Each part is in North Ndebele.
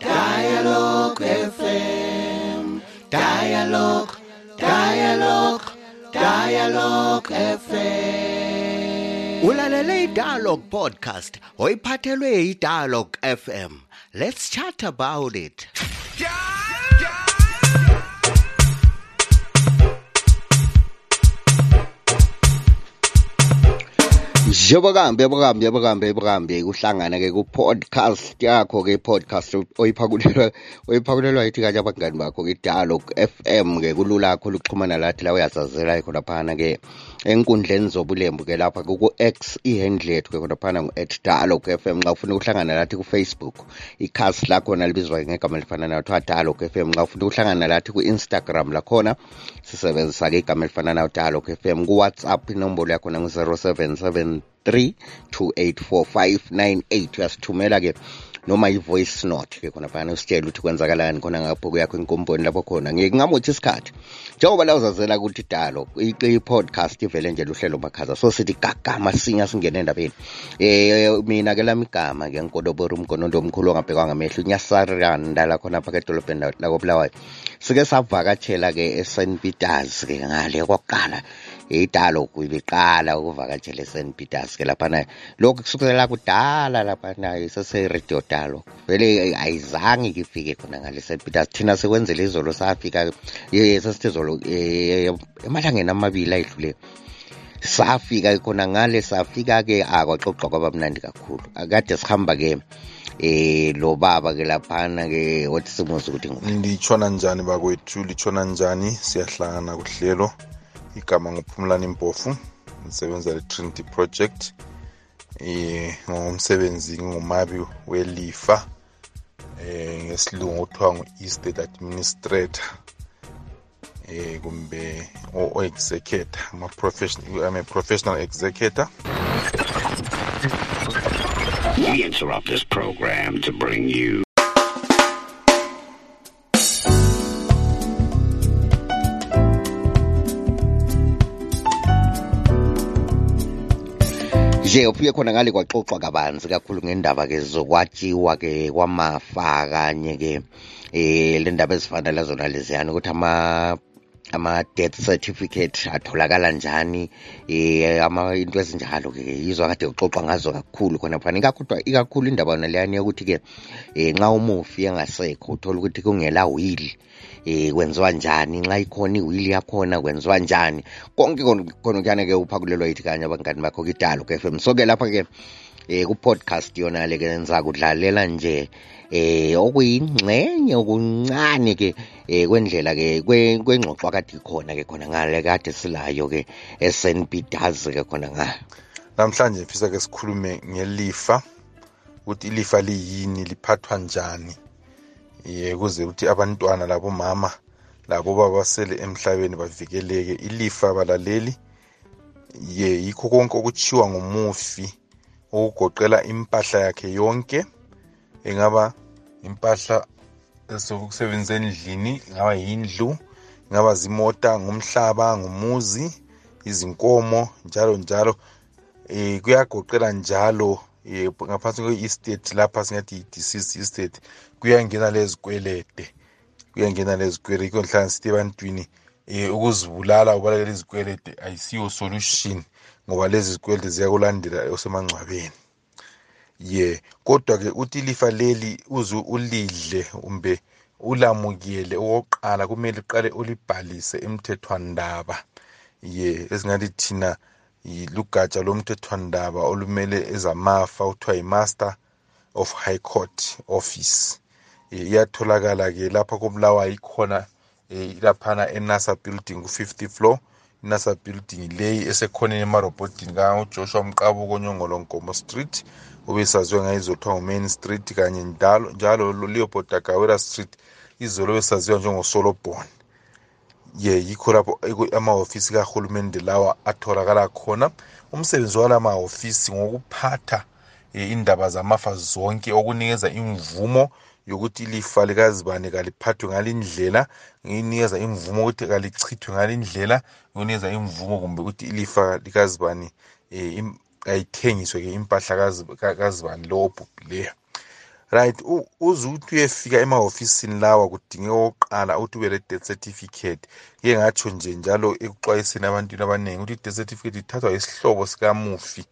Dialogue FM. Dialogue. Dialogue. Dialogue FM. Ulalele i-Dialogue podcast oyiphathelwe yi-Dialogue FM. Let's chat about it. Njengoba kambe, kambe, kambe, kambe kuhlangana ke ku podcast yakho ke podcast oyiphakulelwa oyiphakulelwa yithi kanye abangani bakho ke dialogue FM ke kulula kho luxhumana lathi la uyasazela khona phana ke enkundleni zobulembu ke lapha ku X ihandle yethu ke khona phana ngu @dialogue FM nxa ufuna ukuhlangana lathi ku Facebook ikhasi lakho nalibizwa ngegama elifana nayo kuthiwa dialogue FM nxa ufuna ukuhlangana lathi ku Instagram lakhona sisebenzisa ke igama elifana nayo dialogue FM ku WhatsApp inombolo yakho ngu 07 3284598 uyasithumela ke noma i-voice note ke khona phana usitshela ukuthi kwenzakalani khona ngabhuku yakho enkomboni lapho khona ngeke ngamothi isikhathi njengoba la uzazela ukuthi dalo i-podcast ivele nje luhlelo makhaza so sithi gagama sinya singene endabeni um mina ke lami igama ke nkodobora umgonondo omkhulu ongabhekwa ngamehlo unyasaranda lakhona phaka edolobheni lakobulawayo sike savakatshela ke esenbitaz ke ngale kokuqala idalo kuyibiqala ukuvakatshela eSt Peters ke laphana lokhu kusukela kudala laphana iseseradio dalo vele ayizange kifike khona ngale St Peters thina sekwenzele izolo safika sesithe zolo eh, emalangeni amabili ayidlule safika khona ngale safika ke akwaxoxwa kwabamnandi kakhulu akade sihamba ke eh lo baba ke laphana ke wathi simuzi ukuthi ngoba litshona njani bakwethu litshona njani siyahlangana kuhlelo igama nguphumlani mpofu ngisebenza le-trinity project eh ngomsebenzi ngumabi welifa eh ngesilungu kuthiwa ngu-estate administrator eh kumbe o-executor I'm a professional executor We interrupt this program to bring you nje uphike khona ngale kwaxoxwa kabanzi kakhulu ngendaba ke zokwatshiwa ke kwamafa kanye ke eh le ndaba ezifana lezo naleziyana ukuthi ama ama-death certificate atholakala njani eh ama into ezinjalo ke yizwa kade uxoxwa ngazo kakhulu khona phana ikakhudwa ikakhulu indaba yona leyani yokuthi ke eh nxa umufi engasekho uthola ukuthi kungela will eh kwenziwa njani nxa ikhona iwili yakhona kwenziwa njani konke khona kuyana ke uphakulelwa yithi kanye abangani bakho kidalo ke FM so ke lapha ke eh ku-podcast yona le ke nizakudlalela nje eh okuyingxenye okuncane ke eh kwendlela ke kwengxoxo akade khona ke khona ngale kade silayo ke esenpitas ke khona nga namhlanje ngifisa ke sikhulume ngelifa ukuthi ilifa liyini liphathwa njani ye kuze ukuthi abantwana labomama labo babasele emhlabeni bavikeleke ilifa balaleli ye yikho konke okutshiwa ngumufi okugoqela impahla yakhe yonke engaba impahla esokusebenza endlini ingaba yindlu ingaba zimota ngumhlaba ngumuzi izinkomo njalo njalo um kuyagoqela njalo eh, ngaphansi kwe-estate lapha singathi yi-disease estate kuyangena lezikwelede kuyangena lezikwele yikho ngihlala ngisithi ebantwini um ukuzibulala ubalekela izikwelede ayisiwo solution ngoba lezi zikwelede ziyakulandela osemangcwabeni ye kodwa-ke uthi ilifa leli uze ulidle kumbe ulamukele okokuqala kumele uqale ulibhalise emthethwandaba ye esingathi thina lugatsha lomthethwandaba olumele ezamafa kuthiwa yimaster of high court office eh, iyatholakala ke lapha kobulawayo ikhona eh, laphana enasa building ku-fifty floor inasa building leyi esekhoneni emarobhodini kajoshua mqabu konyongolo nkomo street obesaziwe ngayizothiwa ngumain street kanye njalo leopold dagawera street izolo besaziwa njengosolobhoni ye yikho lapho amahofisi kahulumende lawa atholakala khona umsebenzi wala mahofisi ngokuphatha eh, indaba zamafa zonke okunikeza imvumo yokuthi ilifa likazibane kaliphathwe ngalindlela ngiyinikeza imvumo ukuthi kalichithwe ngalindlela nginikeza imvumo kumbe ukuthi ilifa likazibane um eh, kayithengiswe ke impahla kazibani lowo obhubhileyo right uze ukuthi uyefika emahofisini lawa kudinge okokuqala ukuthi ube le-death certificate ke ngatsho nje njalo ekuxwayiseni abantwini abaningi ukuthi i-death certificate ithathwa isihlobo sikamufi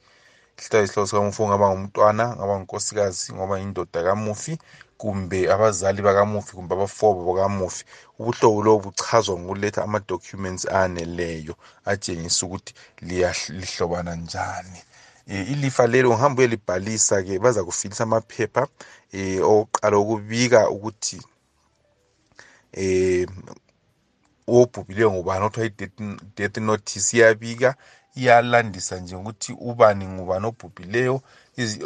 ihlatha isihlobo sikamufi ongaba ngumntwana ngaba ngunkosikazi ngoba yindoda kamufi kumbe abazali bakamufi kumbe abafobo bakamufi ubuhlobo lobo buchazwa ngokuletha ama-documents aneleyo atshengisa ukuthi lihlobana njani um ilifa lelo ngihamba uyelibhalisa-ke bazakufilisa amaphepha um okuqala ukubika ukuthi um obhubhileyo ngubani okuthiwa i-death notice iyabika iyalandisa nje ukuthi ubani ngubani obhubhileyo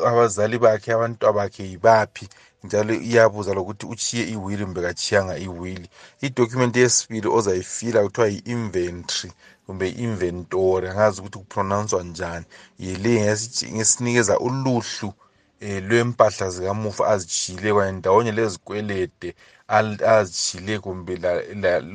abazali bakhe abantwa bakhe yibaphi njalo iyabuza lokuthi utshiye iwili kumbe katshiyanga iwili idocument yesibili ozayifila kuthiwa yi-inventory kumbe i-inventory angazi ukuthi kupronounswa njani yile ngesinikeza uluhlu um lwempahla zikamufi azitshiyile kwaye ndawonye lezikwelede azitshiyile kumbe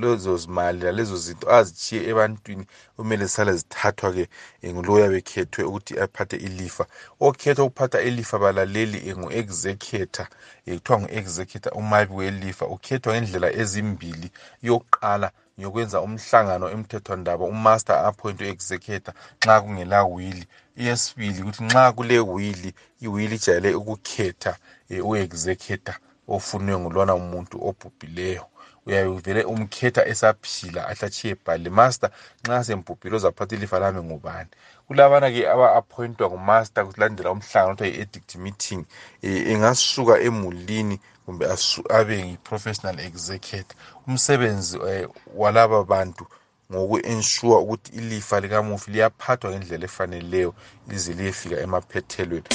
lezo zimali lalezo zinto azitshiye ebantwini kumele zisale zithathwa-ke ngulo oyabe ekhethwe ukuthi aphathe ilifa okhethwa ukuphatha ilifa balaleli ngu-executor kuthiwa ngu-executor umabi welifa ukhethwa ngendlela ezimbili yokuqala ngiyokwenza umhlangano emthethwandaba umaster appoint u-executor nxa kungela wili eyesibili ukuthi nxa kulewili iwili ijayele ukukhetha eh, u-executor ofunwe ngulwana umuntu obhubhileyo uyaye uvele umkhetha esaphila ahle atshiye bhali master nxa sembhubhile ozaphatha ilifa lami ngubani kulabana-ke aba-appointwa ngumaster kulandela umhlangano kuthiwa yi-edict meeting um engasuka emulini kumbe abe ngi-professional executor umsebenzi um walaba bantu ngoku-ensure ukuthi ilifa likamufi liyaphathwa ngendlela efaneleyo lize liyefika emaphethelweni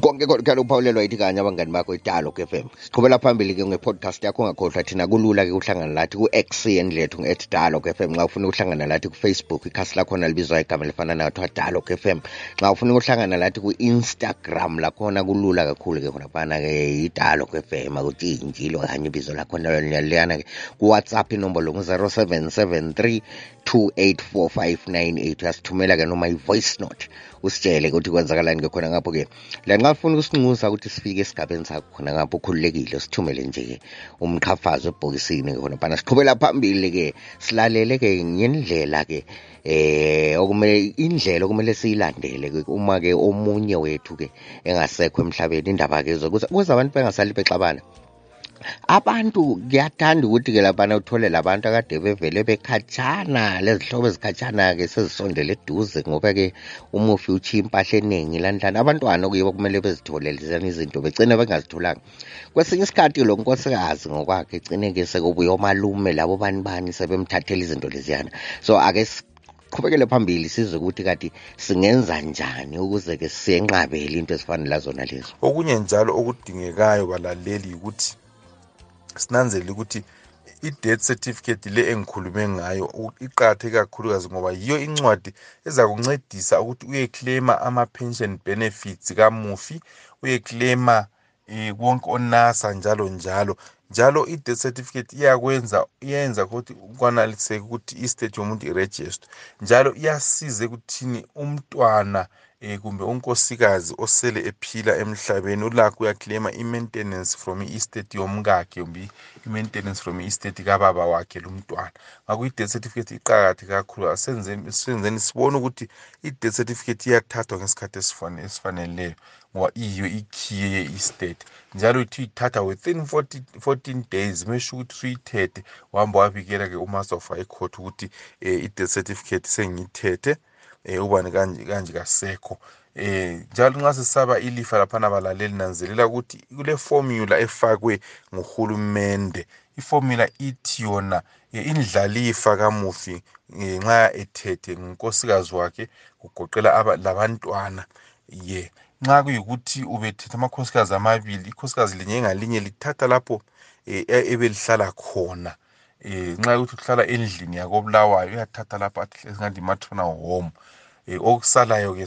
konke kodwa uphawulelwa yithi kanye abangani bakho italo kfm qhubela phambili ke ngepodcast yakho ungakhohlwa thina kulula ke uhlangana lathi ku-x endle yethu nge-at dialog f m nxa ufuna ukuhlangana lathi kufacebook ikhasi lakhona libizwa igama elifana nakuthiwa dialog f m nxa ufuna ukuhlangana lathi ku-instagram lakhona kulula kakhulu ke khonaphana ke yidialog f m akuthi injilo kanye ibizo lakhona liyaliyana ke kuwhatsapp inombolo ngu-0773 28459 uyasithumela ke noma i-voice note usitshele ukuthi kwenzakalani ke khona ngapho ke la nxa funa ukusinxusa ukuthi sifike esigabeni sakho khona ngapho ukhululekile usithumele nje-ke umqhafazo ebhokisini khona phana siqhubela phambili-ke silalele-ke ngendlela-ke eh okumele indlela okumele siyilandele uma ke omunye wethu ke engasekho emhlabeni indaba ke kuze abantu bengasali bexabana abantu kuyathanda ukuthi ke labana uthole labantu akade bevele bekhatshana lezihlobo ezikhatshana-ke sezisondele eduze ngoba ke umufi utshiya impahla eningi lanhlani abantwana okuyibo kumele bezitholele zani izinto becine bengazitholanga kwesinye isikhathi lo nkosikazi ngokwakhe ecine ke sekubuye omalume labo bani bani sebemthathela izinto leziyana so ake qhubekele phambili sizwe ukuthi kati singenza njani ukuze ke senqabele into ezifanela zona lezo okunye njalo okudingekayo balaleli yikuthi sinanzele ukuthi i-death certificate le engikhulume ngayo iqakatheke kakhulukazi ngoba yiyo incwadi ezakuncedisa ukuthi uyeklema ama-pension benefits kamufi uyeklema um konke onasa njalo njalo njalo i-death certificate iyakwenza iyayenza ukuthi kwanaliseke ukuthi i-state yomuntu iregister njalo iyasiza ekuthini umntwana um kumbe unkosikazi osele ephila emhlabeni ulakho uyaklema i-maintenance from i-estate yomkakhe kumbe i-maintenance from i-estate kababa wakhe lumntwana ngakho i-death certificate iqakathi kakhulu asenzeni sibone ukuthi i-death certificate iyathathwa ngesikhathi esifaneleyo ngoba iyiyo ikhiye ye-estate njalo ithi uyithatha within 14 days mesho ukuthi suyithethe wahamba wabikela ke umaster of high court ukuthi um i-death certificate sengiyithethe um ubani kanje kanje kasekho eh njalo nxa sisaba ilifa laphana balaleli nanzelela ukuthi kule formula efakwe nguhulumende iformula ithi yona eh, indlalifa kamufi eh, nxa ethethe ngunkosikazi wakhe kugoqela labantwana ye nxa kuyikuthi ubethethe amakhosikazi amabili ikhosikazi linye ngalinye lithatha lapho um ebelihlala khona um nxa ukuthi uhlala endlini yakobulawayo uyathatha lapho athi esingathi imatrona home Eh, okusalayo-ke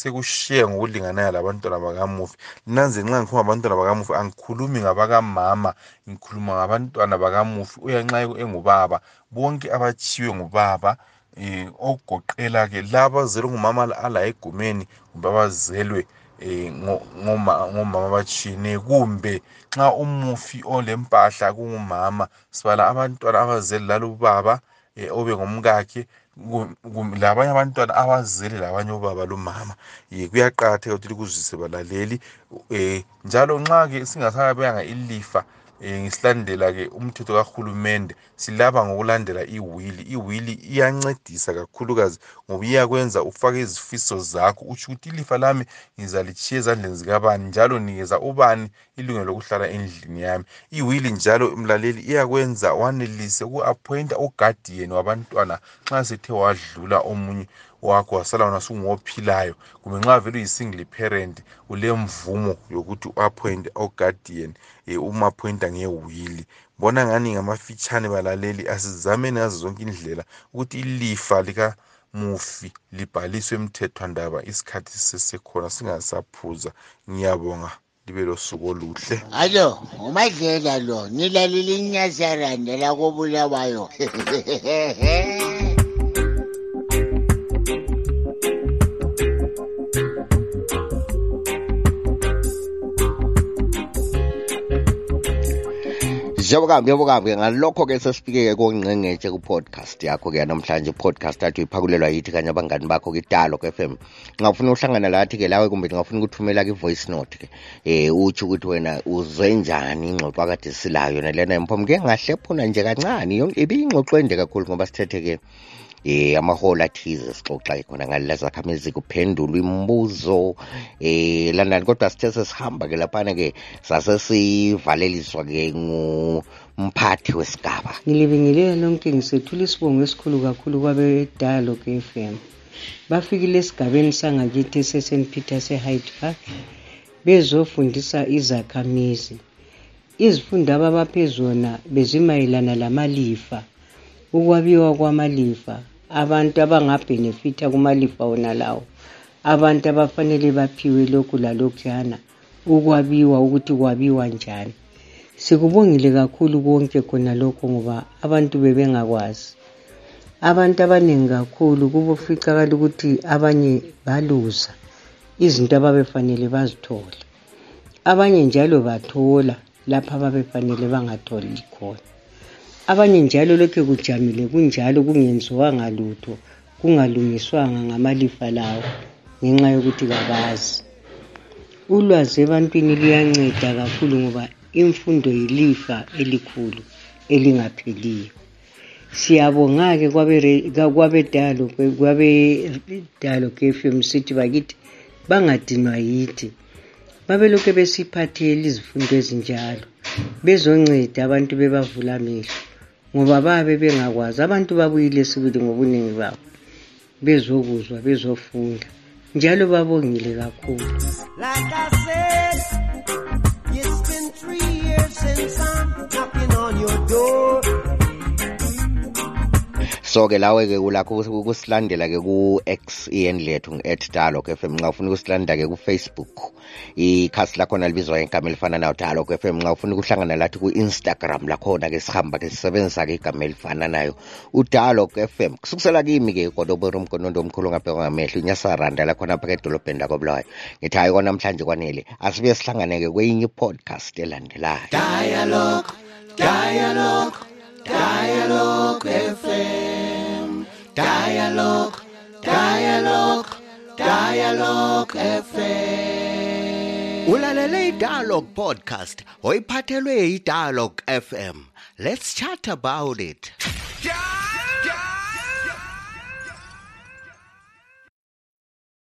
sekushiye ngokulinganayo labantwana bakamufi nanze nxa ngikhuluma ngabantwana bakamufi angikhulumi ngabakamama ngikhuluma ngabantwana bakamufi uyanxa engubaba bonke abatshiwe ngubaba um okugoqela ke laba abazelwe ngumama alaye egumeni kumbe abazelwe um ngomama abatshiyeneyo kumbe nxa umufi olempahla kungumama sibala abantwana abazelwe lalubaba um obe ngumkakhe labanye abantwana abazele labanye obaba lomama ye kuyaqakatheka ukuthi likuzwise balaleli um njalo nxa-ke singasakabeyanga ilifa um ngisilandela-ke umthetho kahulumende silaba ngokulandela iwili iwili iyancedisa kakhulukazi ngoba iyakwenza ufake izifiso zakho utsho ukuthi ilifa lami ngizalitshiya ezandleni zikabani njalo nikeza ubani ilungelo lokuhlala endlini yami iwili njalo mlaleli iyakwenza wanelise uku-appointa uguardian wabantwana nxa sethe wadlula omunye wakho wasala wona sungophilayo kumbe nxa vele uyi-single parent ulemvumo yokuthi u-appoint oguardian um eh, umappointa ngewili bona ngani ngamafitshane balaleli asizameni ngazo zonke indlela ukuthi ilifa likamufi libhaliswe emthethwandaba isikhathi sisesekhona singasaphuza ngiyabonga libe losuku oluhle alo ngumadlela lo ngilalele inyazaranda lakobulawayo njengoba njengoba kambe ngalokho-ke sesifike-ke kongcengetshe ku-podcast yakho-ke yanamhlanje i-podcast athi uyiphakulelwa yithi kanye abangani bakho kidalo f m nxa ufuna ukuhlangana lathi-ke lawe kumbe ndingafuna ukuthumela ki-voice note-ke um utsho ukuthi wena uzwe njani ingxoxo akade silayo yona lena mphom ke ngahle phuna nje kancane yonke ibiyingxoxo ende kakhulu ngoba sithethe-ke eh amaholo athize sixoxa ke khona ngale lazakhamizi kuphendulwa imibuzo eh landani kodwa sithe sesihamba ke laphana ke sase sivaleliswa ke ngu mphathi wesigaba ngilibingelela lonke ngisethula isibongo esikhulu kakhulu kwabe-dialogue f m bafikile esigabeni sangakithi esesenpeter sehyde park bezofundisa izakhamizi izifundo ababaphe zona bezimayelana lamalifa ukwabiwa kwamalifa abantu abangabhenefitha kumalifa wona lawo abantu abafanele baphiwe lokhu lalokhuyana ukwabiwa ukuthi kwabiwa njani sikubongile kakhulu konke khona lokho ngoba abantu bebengakwazi abantu abaningi kakhulu kuboficakala ukuthi abanye baluza izinto ababefanele bazithole abanye njalo bathola lapha babefanele bangatholi khona abanye njalo lokhu kujamile kunjalo kungenziwanga lutho kungalungiswanga ngamalifa lawo ngenxa yokuthi kabazi ulwazi ebantwini luyanceda kakhulu ngoba imfundo yilifa elikhulu elingapheliyo siyabonga-ke kwabedalo kwabedalo kfm sithi bakithi bangadinwa yithi babelokhu besiphathela izifundo ezinjalo bezonceda abantu bebavula amehlo ngoba babe bengakwazi abantu babuyile sibili ngobuningi babo bezokuzwa bezofunda njalo babongile kakhulu like I said, it's been three years since I'm knocking on your door so ke lawe ke ulakho ukusilandela ke ku-x iyendlethu ngu-at dalog fm nxa ufuna ukusilanda ke kufacebook ikhasi lakhona libizwa ngegama elifana nayo dialog f m nxa ufuna ukuhlangana lathi ku-instagram lakhona-ke sihamba ke sisebenzisa-ke igama elifana nayo udialog f m kusukusela kimi-ke igodobori umgonondo omkhulu ngabhekwa ngamehlo inyasaranda lakhona phaka edolobheni lakobulawayo ngithi hayi kona namhlanje kwanele asibuye sihlanganeke kwenye i-podcast elandelayo dialog dialog dialog f m dialog dialogue, dialogue FM. Ulalele dialogue podcast oyiphathelwe i dialogue FM. Let's chat about it. Yeah!